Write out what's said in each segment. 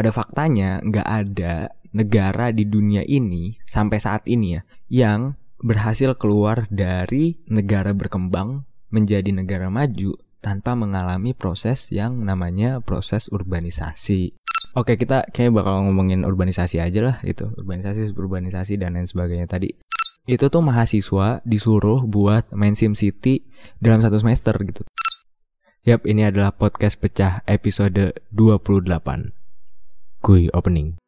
pada faktanya nggak ada negara di dunia ini sampai saat ini ya yang berhasil keluar dari negara berkembang menjadi negara maju tanpa mengalami proses yang namanya proses urbanisasi. Oke, kita kayak bakal ngomongin urbanisasi aja lah gitu. Urbanisasi, urbanisasi dan lain sebagainya tadi. Itu tuh mahasiswa disuruh buat main Sim City dalam satu semester gitu. Yap, ini adalah podcast pecah episode 28. Kui opening.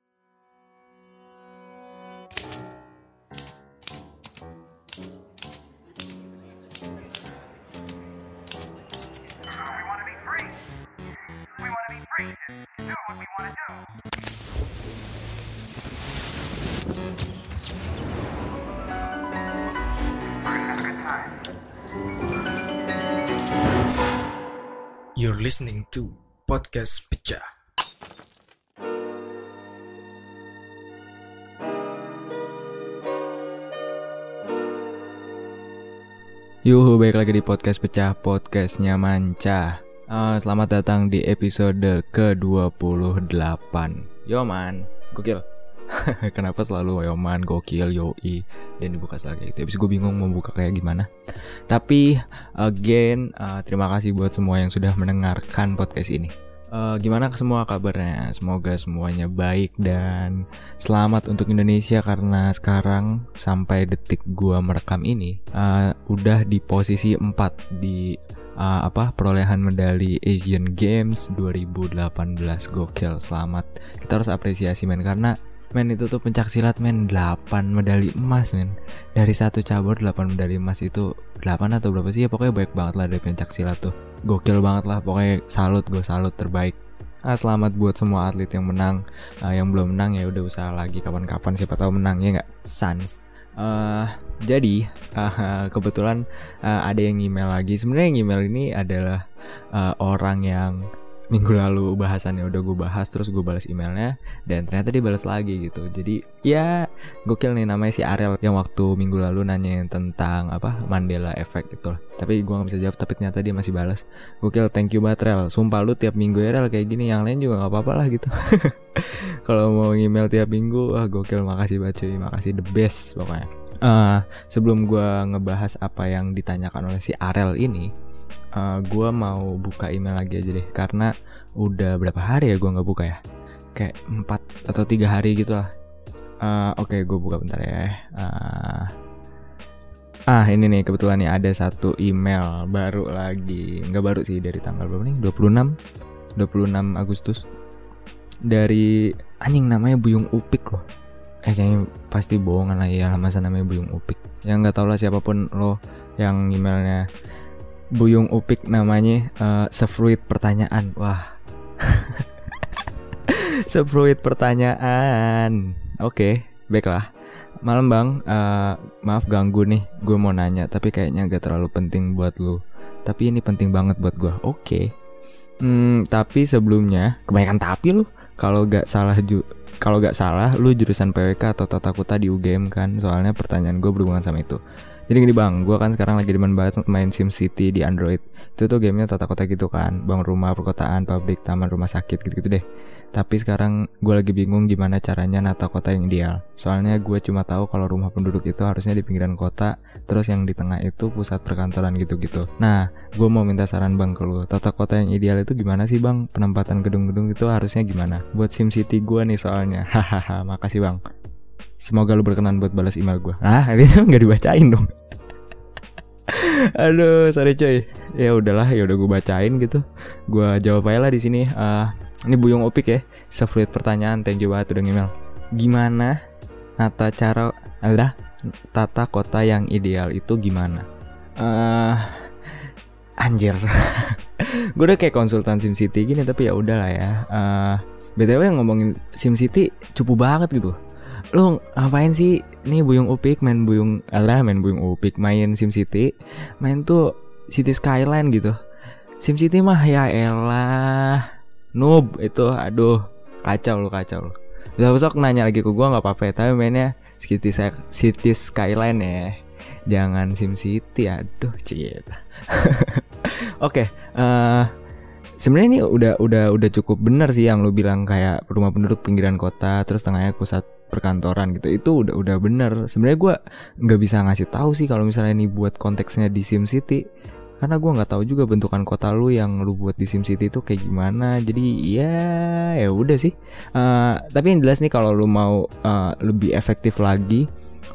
You're listening to Podcast Pecah. Yuhu, baik lagi di podcast pecah, podcastnya Manca. Uh, selamat datang di episode ke-28. Yo man, gokil. Kenapa selalu yo man, gokil, yoi Dan dibuka lagi gitu Habis gue bingung mau buka kayak gimana Tapi again uh, Terima kasih buat semua yang sudah mendengarkan podcast ini uh, Gimana semua kabarnya? Semoga semuanya baik dan Selamat untuk Indonesia Karena sekarang sampai detik gue merekam ini uh, Udah di posisi 4 Di uh, apa perolehan medali Asian Games 2018 gokil selamat. Kita harus apresiasi men karena men itu tuh pencak silat men. 8 medali emas men. Dari satu cabur 8 medali emas itu 8 atau berapa sih? Ya pokoknya baik banget lah dari pencak silat tuh gokil banget lah pokoknya salut gue salut terbaik. Ah, selamat buat semua atlet yang menang. Uh, yang belum menang ya udah usaha lagi kapan-kapan siapa tahu menang ya nggak? Sans. Uh, jadi uh, kebetulan uh, ada yang email lagi. Sebenarnya yang email ini adalah uh, orang yang minggu lalu bahasannya udah gue bahas terus gue balas emailnya dan ternyata dia balas lagi gitu. Jadi ya gokil nih namanya si Ariel yang waktu minggu lalu nanyain tentang apa Mandela Effect gitu lah. Tapi gue gak bisa jawab tapi ternyata dia masih balas. Gokil thank you banget Rel. Sumpah lu tiap minggu ya Rel kayak gini. Yang lain juga gak apa-apa lah gitu. Kalau mau email tiap minggu wah gokil. Makasih banget cuy. Makasih the best pokoknya. Uh, sebelum gue ngebahas apa yang ditanyakan oleh si Arel ini uh, gue mau buka email lagi aja deh karena udah berapa hari ya gue nggak buka ya? Kayak empat atau tiga hari gitu lah. Uh, oke okay, gue buka bentar ya. Uh, ah ini nih kebetulan nih ada satu email baru lagi. Nggak baru sih dari tanggal berapa nih? 26 26 Agustus. Dari anjing namanya Buyung Upik loh. Eh kayaknya pasti bohongan lah ya masa namanya Buyung Upik. Yang nggak tau lah siapa pun lo yang emailnya Buyung Upik namanya uh, sefruit pertanyaan. Wah. Sefruit pertanyaan. Oke okay, baiklah. Malam bang. Uh, maaf ganggu nih gue mau nanya tapi kayaknya gak terlalu penting buat lu. Tapi ini penting banget buat gue oke. Okay. hmm, tapi sebelumnya kebanyakan tapi lu. Kalau gak salah kalau gak salah lu jurusan PWK atau tata kota di UGM kan? Soalnya pertanyaan gue berhubungan sama itu jadi gini bang, gue kan sekarang lagi demen banget main Sim City di Android. Itu tuh gamenya tata kota gitu kan, bang rumah, perkotaan, pabrik, taman, rumah sakit gitu-gitu deh. Tapi sekarang gue lagi bingung gimana caranya nata kota yang ideal. Soalnya gue cuma tahu kalau rumah penduduk itu harusnya di pinggiran kota, terus yang di tengah itu pusat perkantoran gitu-gitu. Nah, gue mau minta saran bang ke lu. Tata kota yang ideal itu gimana sih bang? Penempatan gedung-gedung itu harusnya gimana? Buat Sim City gue nih soalnya. Hahaha, makasih bang. Semoga lu berkenan buat balas email gue. Ah, itu nggak dibacain dong. Aduh, sorry coy. Ya udahlah, ya udah gue bacain gitu. Gue jawab aja lah di sini. Uh, ini Buyung Opik ya. Sefluid pertanyaan, thank you banget udah email. Gimana tata cara ada tata kota yang ideal itu gimana? Uh, anjir. gue udah kayak konsultan SimCity gini tapi ya udahlah ya. Uh, BTW ngomongin SimCity cupu banget gitu lu ngapain sih? Nih Buyung Upik main Buyung alah main Buyung Upik main Sim City main tuh City Skyline gitu. Sim City mah ya elah. Noob itu aduh. Kacau lu kacau lu. Bisa besok nanya lagi ke gua nggak apa-apa ya, tapi mainnya City City Skyline ya. Jangan Sim City aduh cita oke okay, uh, sebenarnya ini udah udah udah cukup benar sih yang lu bilang kayak rumah penduduk pinggiran kota terus tengahnya pusat perkantoran gitu itu udah udah bener. Sebenarnya gue nggak bisa ngasih tahu sih kalau misalnya ini buat konteksnya di Sim City. Karena gue nggak tahu juga bentukan kota lu yang lu buat di Sim City itu kayak gimana. Jadi ya ya udah sih. Uh, tapi yang jelas nih kalau lu mau uh, lebih efektif lagi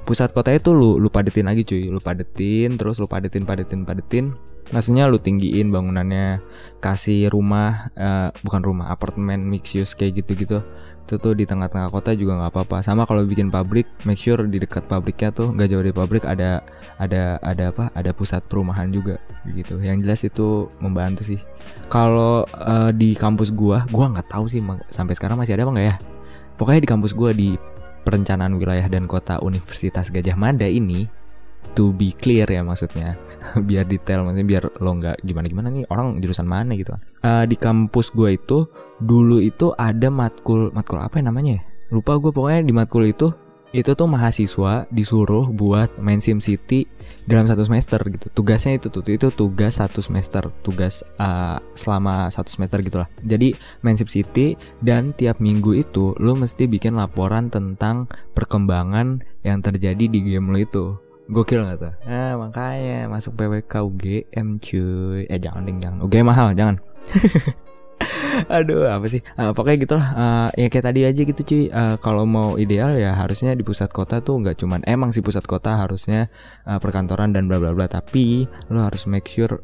pusat kota itu lu lu padetin lagi cuy. Lu padetin terus lu padetin padetin padetin. Maksudnya lu tinggiin bangunannya kasih rumah uh, bukan rumah apartemen mix use kayak gitu gitu itu tuh di tengah-tengah kota juga nggak apa-apa. Sama kalau bikin pabrik make sure di dekat pabriknya tuh nggak jauh dari pabrik ada ada ada apa? Ada pusat perumahan juga gitu. Yang jelas itu membantu sih. Kalau uh, di kampus gua gua nggak tahu sih sampai sekarang masih ada apa nggak ya? Pokoknya di kampus gua di perencanaan wilayah dan kota Universitas Gajah Mada ini to be clear ya maksudnya biar detail maksudnya biar lo nggak gimana gimana nih orang jurusan mana gitu kan. Uh, di kampus gue itu dulu itu ada matkul matkul apa ya namanya ya? Lupa gue pokoknya di matkul itu itu tuh mahasiswa disuruh buat main sim city dalam satu semester gitu. Tugasnya itu tuh itu tugas satu semester tugas uh, selama satu semester gitulah jadi main sim city dan tiap minggu itu lo mesti bikin laporan tentang perkembangan yang terjadi di game lo itu Gokil gak tuh? Ah makanya masuk PWK UGM cuy. Eh jangan ding jangan. UGM mahal jangan. Aduh apa sih? Uh, Pokoknya gitu lah uh, Ya kayak tadi aja gitu cuy. Uh, Kalau mau ideal ya harusnya di pusat kota tuh nggak cuman Emang sih pusat kota harusnya uh, perkantoran dan bla bla bla. Tapi lo harus make sure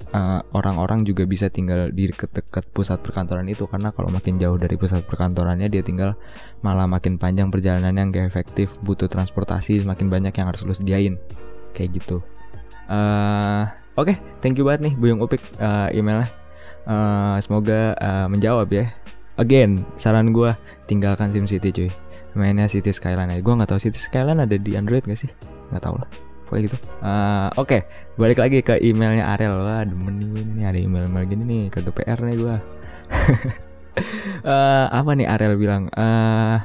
orang-orang uh, juga bisa tinggal di deket-deket pusat perkantoran itu. Karena kalau makin jauh dari pusat perkantorannya Dia tinggal malah makin panjang perjalanannya Gak efektif. Butuh transportasi semakin banyak yang harus lo sediain kayak gitu. Uh, oke okay, thank you banget nih Buyung Upik uh, emailnya. Uh, semoga uh, menjawab ya. Again saran gue tinggalkan SimCity cuy. Mainnya City Skyline aja. Gue nggak tahu City Skyline ada di Android gak sih? Nggak tahu lah. Pokoknya gitu. Uh, oke okay, balik lagi ke emailnya Ariel. Wah demen nih ini ada email email gini nih ke GPR nih gue uh, apa nih Ariel bilang? Uh,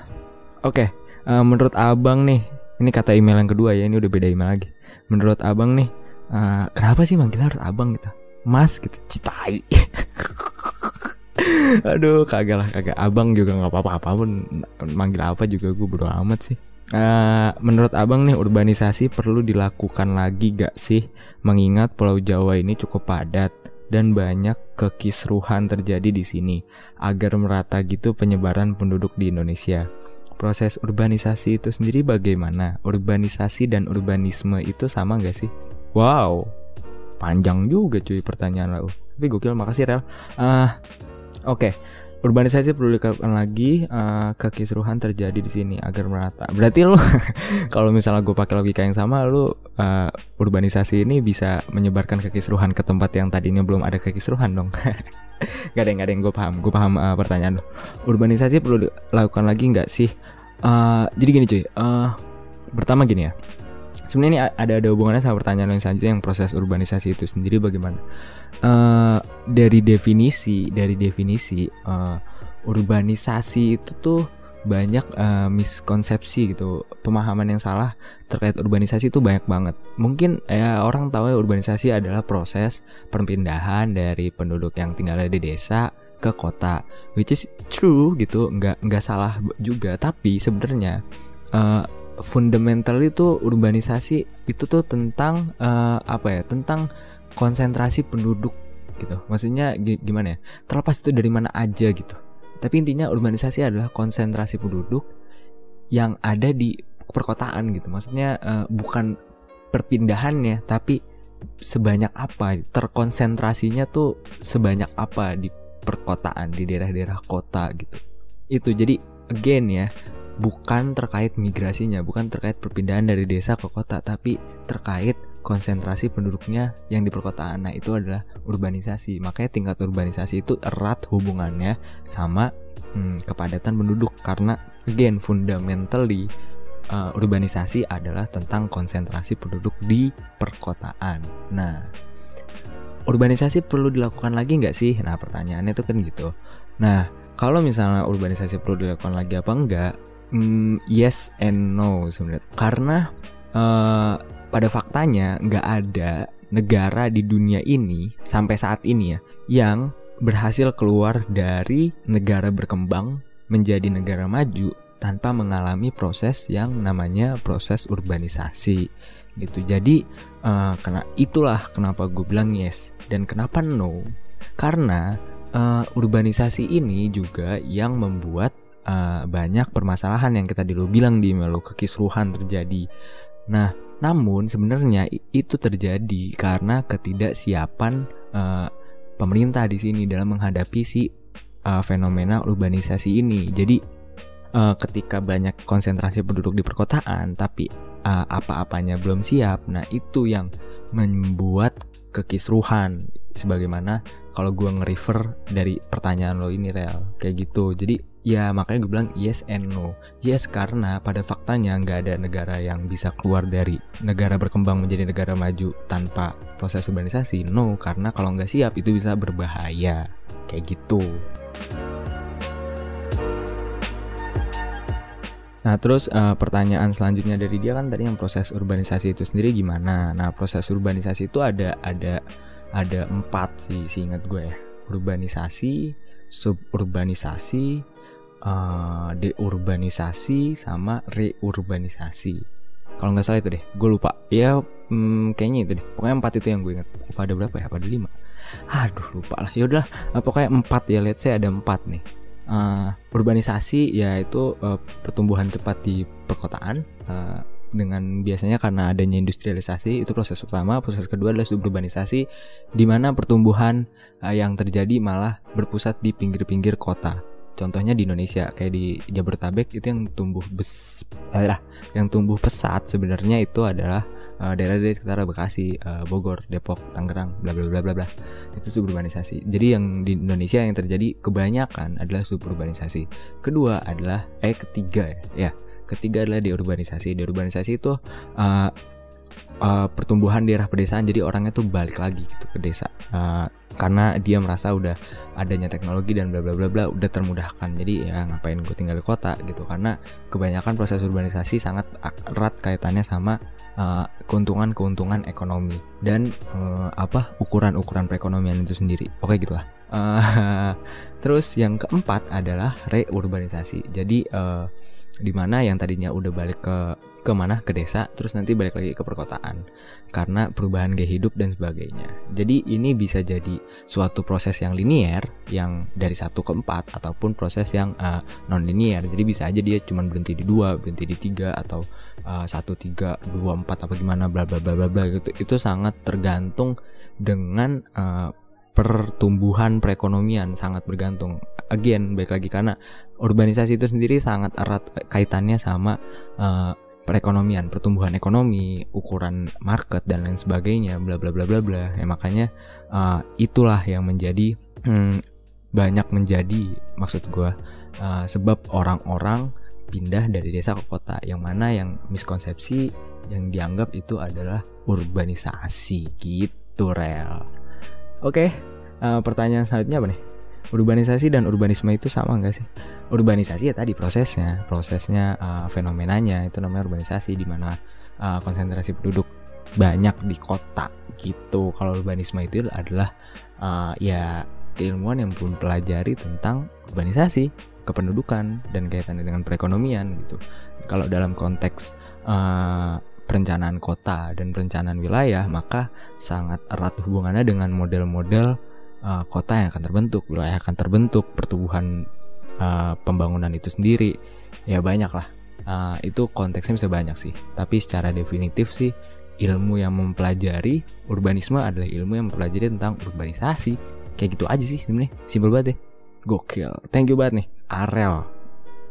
oke okay, uh, menurut abang nih ini kata email yang kedua ya ini udah beda email lagi menurut abang nih uh, kenapa sih manggilnya harus abang gitu? Mas gitu. Citai aduh kagak lah kagak. Abang juga nggak apa-apa apa pun. Manggil apa juga gue bodo amat sih. Uh, menurut abang nih urbanisasi perlu dilakukan lagi gak sih? Mengingat Pulau Jawa ini cukup padat dan banyak kekisruhan terjadi di sini agar merata gitu penyebaran penduduk di Indonesia proses urbanisasi itu sendiri bagaimana? Urbanisasi dan urbanisme itu sama gak sih? Wow, panjang juga cuy pertanyaan lo. Tapi gokil, makasih Rel. Uh, Oke, okay. urbanisasi perlu dikatakan lagi uh, kekisruhan terjadi di sini agar merata. Berarti lo kalau misalnya gue pakai logika yang sama, lo uh, urbanisasi ini bisa menyebarkan kekisruhan ke tempat yang tadinya belum ada kekisruhan dong. gak ada yang gak ada yang gue paham gue paham uh, pertanyaan lo urbanisasi perlu dilakukan lagi nggak sih uh, jadi gini cuy uh, pertama gini ya. Sebenarnya ini ada ada hubungannya sama pertanyaan yang selanjutnya yang proses urbanisasi itu sendiri bagaimana? Uh, dari definisi dari definisi uh, urbanisasi itu tuh banyak uh, miskonsepsi gitu. Pemahaman yang salah terkait urbanisasi itu banyak banget. Mungkin ya orang tahu ya urbanisasi adalah proses perpindahan dari penduduk yang tinggal di desa ke kota which is true gitu nggak nggak salah juga. Tapi sebenarnya uh, fundamental itu urbanisasi itu tuh tentang uh, apa ya tentang konsentrasi penduduk gitu. Maksudnya gimana ya terlepas itu dari mana aja gitu. Tapi intinya urbanisasi adalah konsentrasi penduduk yang ada di perkotaan gitu. Maksudnya uh, bukan perpindahannya tapi sebanyak apa terkonsentrasinya tuh sebanyak apa di perkotaan di daerah-daerah kota gitu. Itu jadi again ya bukan terkait migrasinya, bukan terkait perpindahan dari desa ke kota, tapi terkait konsentrasi penduduknya yang di perkotaan. Nah, itu adalah urbanisasi. Makanya tingkat urbanisasi itu erat hubungannya sama hmm, kepadatan penduduk karena again fundamentally uh, urbanisasi adalah tentang konsentrasi penduduk di perkotaan. Nah, urbanisasi perlu dilakukan lagi nggak sih? Nah, pertanyaannya itu kan gitu. Nah, kalau misalnya urbanisasi perlu dilakukan lagi apa enggak? Hmm, yes and no sebenarnya. Karena uh, pada faktanya nggak ada negara di dunia ini sampai saat ini ya yang berhasil keluar dari negara berkembang menjadi negara maju tanpa mengalami proses yang namanya proses urbanisasi gitu. Jadi uh, karena itulah kenapa gue bilang yes dan kenapa no karena uh, urbanisasi ini juga yang membuat uh, banyak permasalahan yang kita dulu bilang di melu kekisruhan terjadi. Nah, namun sebenarnya itu terjadi karena ketidaksiapan uh, pemerintah di sini dalam menghadapi si uh, fenomena urbanisasi ini. Jadi uh, ketika banyak konsentrasi penduduk di perkotaan tapi uh, apa-apanya belum siap nah itu yang membuat kekisruhan. Sebagaimana kalau gue nge-refer dari pertanyaan lo ini real kayak gitu. Jadi ya makanya gue bilang yes and no. Yes karena pada faktanya nggak ada negara yang bisa keluar dari negara berkembang menjadi negara maju tanpa proses urbanisasi. No karena kalau nggak siap itu bisa berbahaya. Kayak gitu Nah terus uh, pertanyaan selanjutnya dari dia kan tadi yang proses urbanisasi itu sendiri gimana? Nah proses urbanisasi itu ada ada ada empat sih, ingat gue ya. Urbanisasi, suburbanisasi, uh, deurbanisasi, sama reurbanisasi. Kalau nggak salah itu deh, gue lupa. Ya hmm, kayaknya itu deh. Pokoknya empat itu yang gue ingat. Apa ada berapa ya? Apa ada lima? Aduh lupa lah. Yaudah, pokoknya empat ya. Lihat saya ada empat nih uh, urbanisasi yaitu uh, pertumbuhan cepat di perkotaan uh, dengan biasanya karena adanya industrialisasi itu proses pertama, proses kedua adalah suburbanisasi di mana pertumbuhan uh, yang terjadi malah berpusat di pinggir-pinggir kota. Contohnya di Indonesia kayak di Jabodetabek itu yang tumbuh bes yang tumbuh pesat sebenarnya itu adalah uh, daerah dari sekitar Bekasi, uh, Bogor, Depok, Tangerang, bla bla bla bla bla. Itu suburbanisasi. Jadi yang di Indonesia yang terjadi kebanyakan adalah suburbanisasi. Kedua adalah eh ketiga ya. Ya, ketiga adalah deurbanisasi. Deurbanisasi itu uh, uh, pertumbuhan daerah pedesaan jadi orangnya tuh balik lagi gitu ke desa. Uh, karena dia merasa udah adanya teknologi dan bla bla bla bla udah termudahkan. Jadi ya ngapain gue tinggal di kota gitu karena kebanyakan proses urbanisasi sangat erat kaitannya sama uh, keuntungan-keuntungan ekonomi dan uh, apa ukuran-ukuran perekonomian itu sendiri. Oke gitulah. Uh, terus yang keempat adalah reurbanisasi. Jadi uh, di mana yang tadinya udah balik ke ke mana ke desa terus nanti balik lagi ke perkotaan. Karena perubahan gaya hidup dan sebagainya. Jadi ini bisa jadi suatu proses yang linier yang dari satu ke empat ataupun proses yang uh, non linier jadi bisa aja dia cuma berhenti di dua berhenti di tiga atau uh, satu tiga dua empat apa gimana bla bla bla bla bla gitu. Itu sangat tergantung dengan uh, pertumbuhan perekonomian. Sangat bergantung. Again, baik lagi karena urbanisasi itu sendiri sangat erat kaitannya sama uh, perekonomian, pertumbuhan ekonomi, ukuran market dan lain sebagainya, bla bla bla bla bla. Ya makanya uh, itulah yang menjadi hmm, banyak menjadi maksud gue uh, sebab orang-orang pindah dari desa ke kota. Yang mana yang miskonsepsi yang dianggap itu adalah urbanisasi gitu rel. Oke, uh, pertanyaan selanjutnya apa nih? Urbanisasi dan urbanisme itu sama nggak sih? Urbanisasi ya tadi prosesnya, prosesnya uh, fenomenanya itu namanya urbanisasi di mana uh, konsentrasi penduduk banyak di kota gitu. Kalau urbanisme itu adalah uh, ya keilmuan yang pun pelajari tentang urbanisasi, kependudukan dan kaitannya dengan perekonomian gitu. Kalau dalam konteks uh, perencanaan kota dan perencanaan wilayah maka sangat erat hubungannya dengan model-model uh, kota yang akan terbentuk, wilayah akan terbentuk, pertumbuhan uh, pembangunan itu sendiri ya banyak lah. Uh, itu konteksnya bisa banyak sih. Tapi secara definitif sih ilmu yang mempelajari urbanisme adalah ilmu yang mempelajari tentang urbanisasi. Kayak gitu aja sih sebenarnya. Simpel banget deh. Gokil. Thank you banget nih. Arel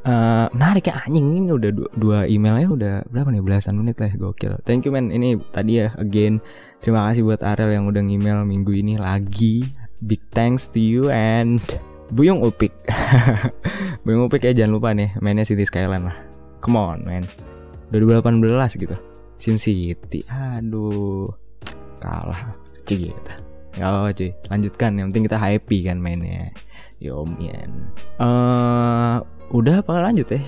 Uh, menarik ya anjing ini udah dua, dua emailnya udah berapa nih belasan menit lah gokil thank you man ini tadi ya again terima kasih buat Ariel yang udah email minggu ini lagi big thanks to you and Buyung Upik. Buyung Upik ya jangan lupa nih mainnya City Skyline lah. Come on man. udah 2018 gitu. Sim City aduh. Kalah cik gitu Gak apa cuy Lanjutkan. Yang penting kita happy kan mainnya. Yomian uh, udah apa lanjut ya?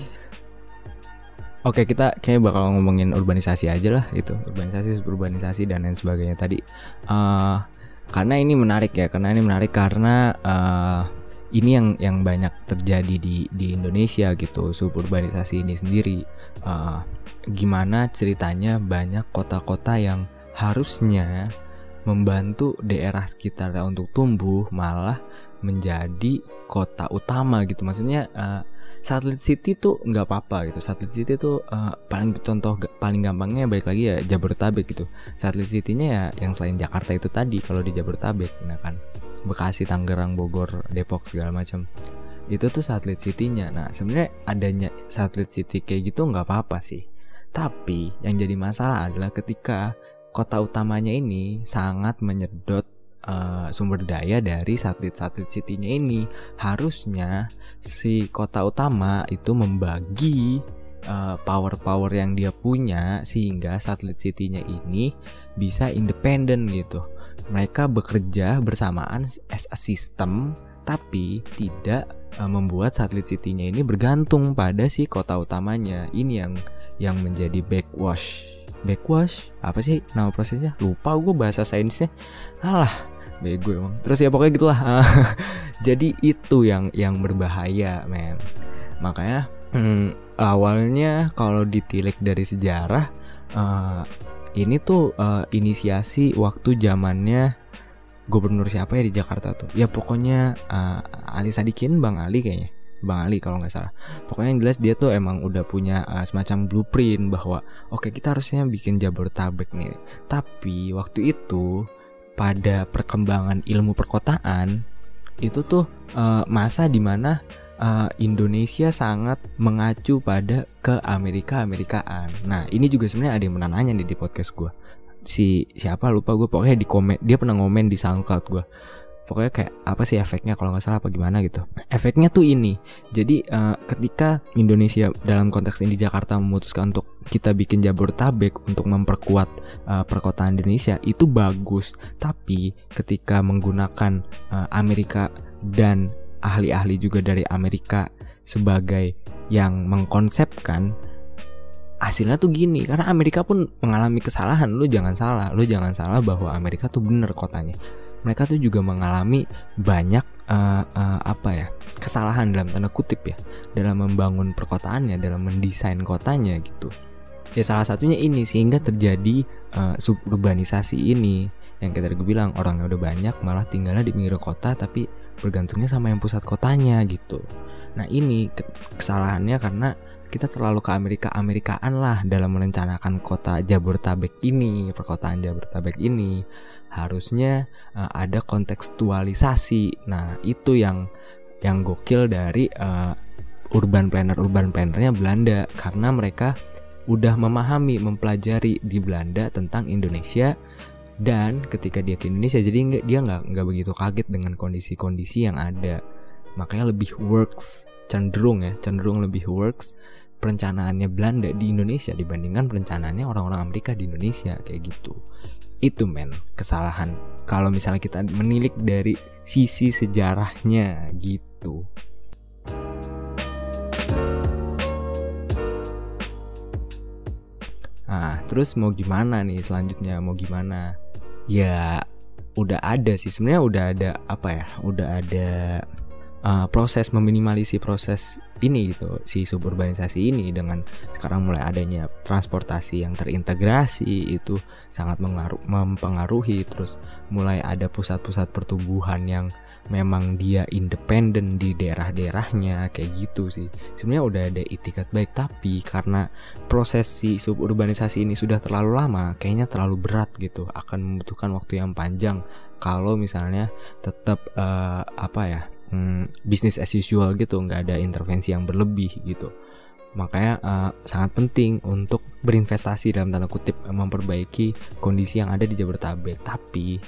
Oke kita kayak bakal ngomongin urbanisasi aja lah gitu. Urbanisasi urbanisasi dan lain sebagainya. Tadi uh, karena ini menarik ya karena ini menarik karena uh, ini yang yang banyak terjadi di di Indonesia gitu suburbanisasi ini sendiri. Uh, gimana ceritanya banyak kota-kota yang harusnya membantu daerah sekitar untuk tumbuh malah menjadi kota utama gitu. Maksudnya uh, satelit city tuh nggak apa-apa gitu. Satelit city tuh uh, paling contoh paling gampangnya balik lagi ya Jabodetabek gitu. Satelit citynya ya yang selain Jakarta itu tadi kalau di Jabodetabek nah kan. Bekasi Tangerang Bogor Depok segala macam. Itu tuh satelit citynya. Nah sebenarnya adanya satelit city kayak gitu nggak apa-apa sih. Tapi yang jadi masalah adalah ketika kota utamanya ini sangat menyedot uh, sumber daya dari satelit-satelit city-nya ini. Harusnya si kota utama itu membagi uh, power-power yang dia punya sehingga satelit city-nya ini bisa independen gitu. Mereka bekerja bersamaan as a system tapi tidak uh, membuat satelit city-nya ini bergantung pada si kota utamanya. Ini yang yang menjadi backwash backwash apa sih nama prosesnya lupa gue bahasa sainsnya alah bego emang. Terus ya pokoknya gitulah. Jadi itu yang yang berbahaya men. Makanya hmm, awalnya kalau ditilik dari sejarah uh, ini tuh uh, inisiasi waktu zamannya gubernur siapa ya di Jakarta tuh? Ya pokoknya uh, Ali Sadikin Bang Ali kayaknya. Bang Ali kalau nggak salah. Pokoknya yang jelas dia tuh emang udah punya uh, semacam blueprint bahwa oke okay, kita harusnya bikin Jabodetabek nih. Tapi waktu itu pada perkembangan ilmu perkotaan itu tuh uh, masa di mana uh, Indonesia sangat mengacu pada ke Amerika Amerikaan. Nah ini juga sebenarnya ada yang menananya nih di podcast gue. Si siapa lupa gue pokoknya di komen dia pernah ngomen di SoundCloud gue pokoknya kayak apa sih efeknya kalau nggak salah apa gimana gitu. Efeknya tuh ini. Jadi uh, ketika Indonesia dalam konteks ini Jakarta memutuskan untuk kita bikin Jabodetabek untuk memperkuat uh, perkotaan Indonesia itu bagus. Tapi ketika menggunakan uh, Amerika dan ahli-ahli juga dari Amerika sebagai yang mengkonsepkan hasilnya tuh gini. Karena Amerika pun mengalami kesalahan. Lu jangan salah. Lu jangan salah bahwa Amerika tuh bener kotanya mereka tuh juga mengalami banyak uh, uh, apa ya kesalahan dalam tanda kutip ya dalam membangun perkotaannya dalam mendesain kotanya gitu. Ya salah satunya ini sehingga terjadi uh, suburbanisasi ini. Yang kita bilang orangnya udah banyak malah tinggalnya di pinggir kota tapi bergantungnya sama yang pusat kotanya gitu. Nah ini kesalahannya karena kita terlalu ke Amerika Amerikaan lah dalam merencanakan kota Jabodetabek ini perkotaan Jabodetabek ini harusnya uh, ada kontekstualisasi. Nah, itu yang yang gokil dari uh, urban planner urban plannernya Belanda. Karena mereka udah memahami mempelajari di Belanda tentang Indonesia. Dan ketika dia ke Indonesia jadi nggak dia nggak nggak begitu kaget dengan kondisi-kondisi yang ada. Makanya lebih works cenderung ya cenderung lebih works perencanaannya Belanda di Indonesia dibandingkan perencanaannya orang-orang Amerika di Indonesia kayak gitu itu men kesalahan kalau misalnya kita menilik dari sisi sejarahnya gitu Nah, terus mau gimana nih selanjutnya? Mau gimana? Ya, udah ada sih sebenarnya udah ada apa ya? Udah ada uh, proses meminimalisi proses ini gitu si suburbanisasi ini dengan sekarang mulai adanya transportasi yang terintegrasi itu sangat mempengaruhi terus mulai ada pusat-pusat pertumbuhan yang memang dia independen di daerah-daerahnya kayak gitu sih. Sebenarnya udah ada itikat baik tapi karena proses si suburbanisasi ini sudah terlalu lama kayaknya terlalu berat gitu akan membutuhkan waktu yang panjang. Kalau misalnya tetap uh, apa ya hmm, bisnis as usual gitu nggak ada intervensi yang berlebih gitu. Makanya uh, sangat penting untuk berinvestasi dalam tanda kutip memperbaiki kondisi yang ada di Jabodetabek. Tapi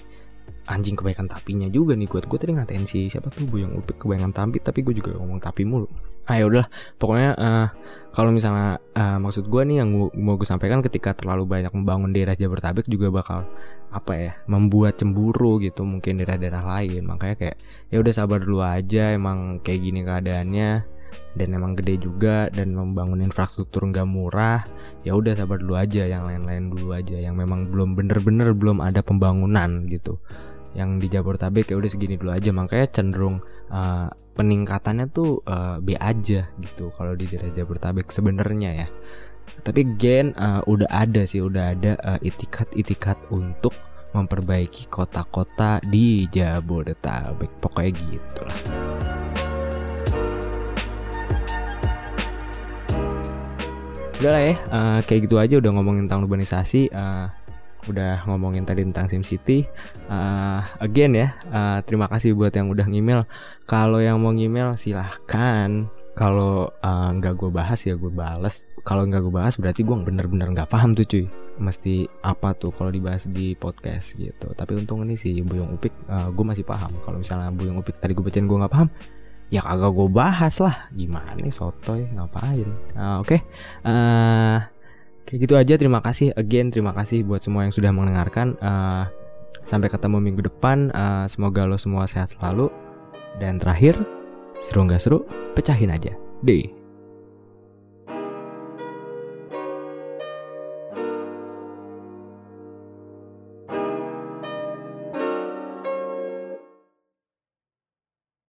anjing kebaikan tapinya juga nih gue gue tadi ngatain si siapa tuh bu yang kebaikan tapi tapi gue juga ngomong tapi mulu ah ya udah pokoknya uh, kalau misalnya uh, maksud gue nih yang mau gue sampaikan ketika terlalu banyak membangun daerah Jabodetabek juga bakal apa ya membuat cemburu gitu mungkin daerah-daerah lain. Makanya kayak ya udah sabar dulu aja emang kayak gini keadaannya dan emang gede juga dan membangun infrastruktur nggak murah ya udah sabar dulu aja yang lain-lain dulu aja yang memang belum bener-bener belum ada pembangunan gitu yang di Jabodetabek ya udah segini dulu aja. Makanya cenderung uh, peningkatannya tuh uh, B aja gitu kalau di daerah Jabodetabek sebenarnya ya. Tapi gen uh, udah ada sih udah ada uh, itikat-itikat untuk memperbaiki kota-kota di Jabodetabek. Pokoknya gitu lah udah lah ya uh, kayak gitu aja udah ngomongin tentang urbanisasi uh, udah ngomongin tadi tentang SimCity. Uh, again ya, uh, terima kasih buat yang udah ngemail. Kalau yang mau ngemail silahkan. Kalau nggak uh, gue bahas ya gue bales. Kalau nggak gue bahas berarti gue bener-bener nggak paham tuh cuy. Mesti apa tuh kalau dibahas di podcast gitu. Tapi untung ini sih Buyung Upik uh, gue masih paham. Kalau misalnya Buyung Upik tadi gue bacain gue nggak paham, ya kagak gue bahas lah. Gimana nih sotoy ngapain? Uh, Oke. Okay. Uh, Kayak gitu aja terima kasih again terima kasih buat semua yang sudah mendengarkan uh, sampai ketemu minggu depan uh, semoga lo semua sehat selalu. Dan terakhir seru nggak seru pecahin aja. Deh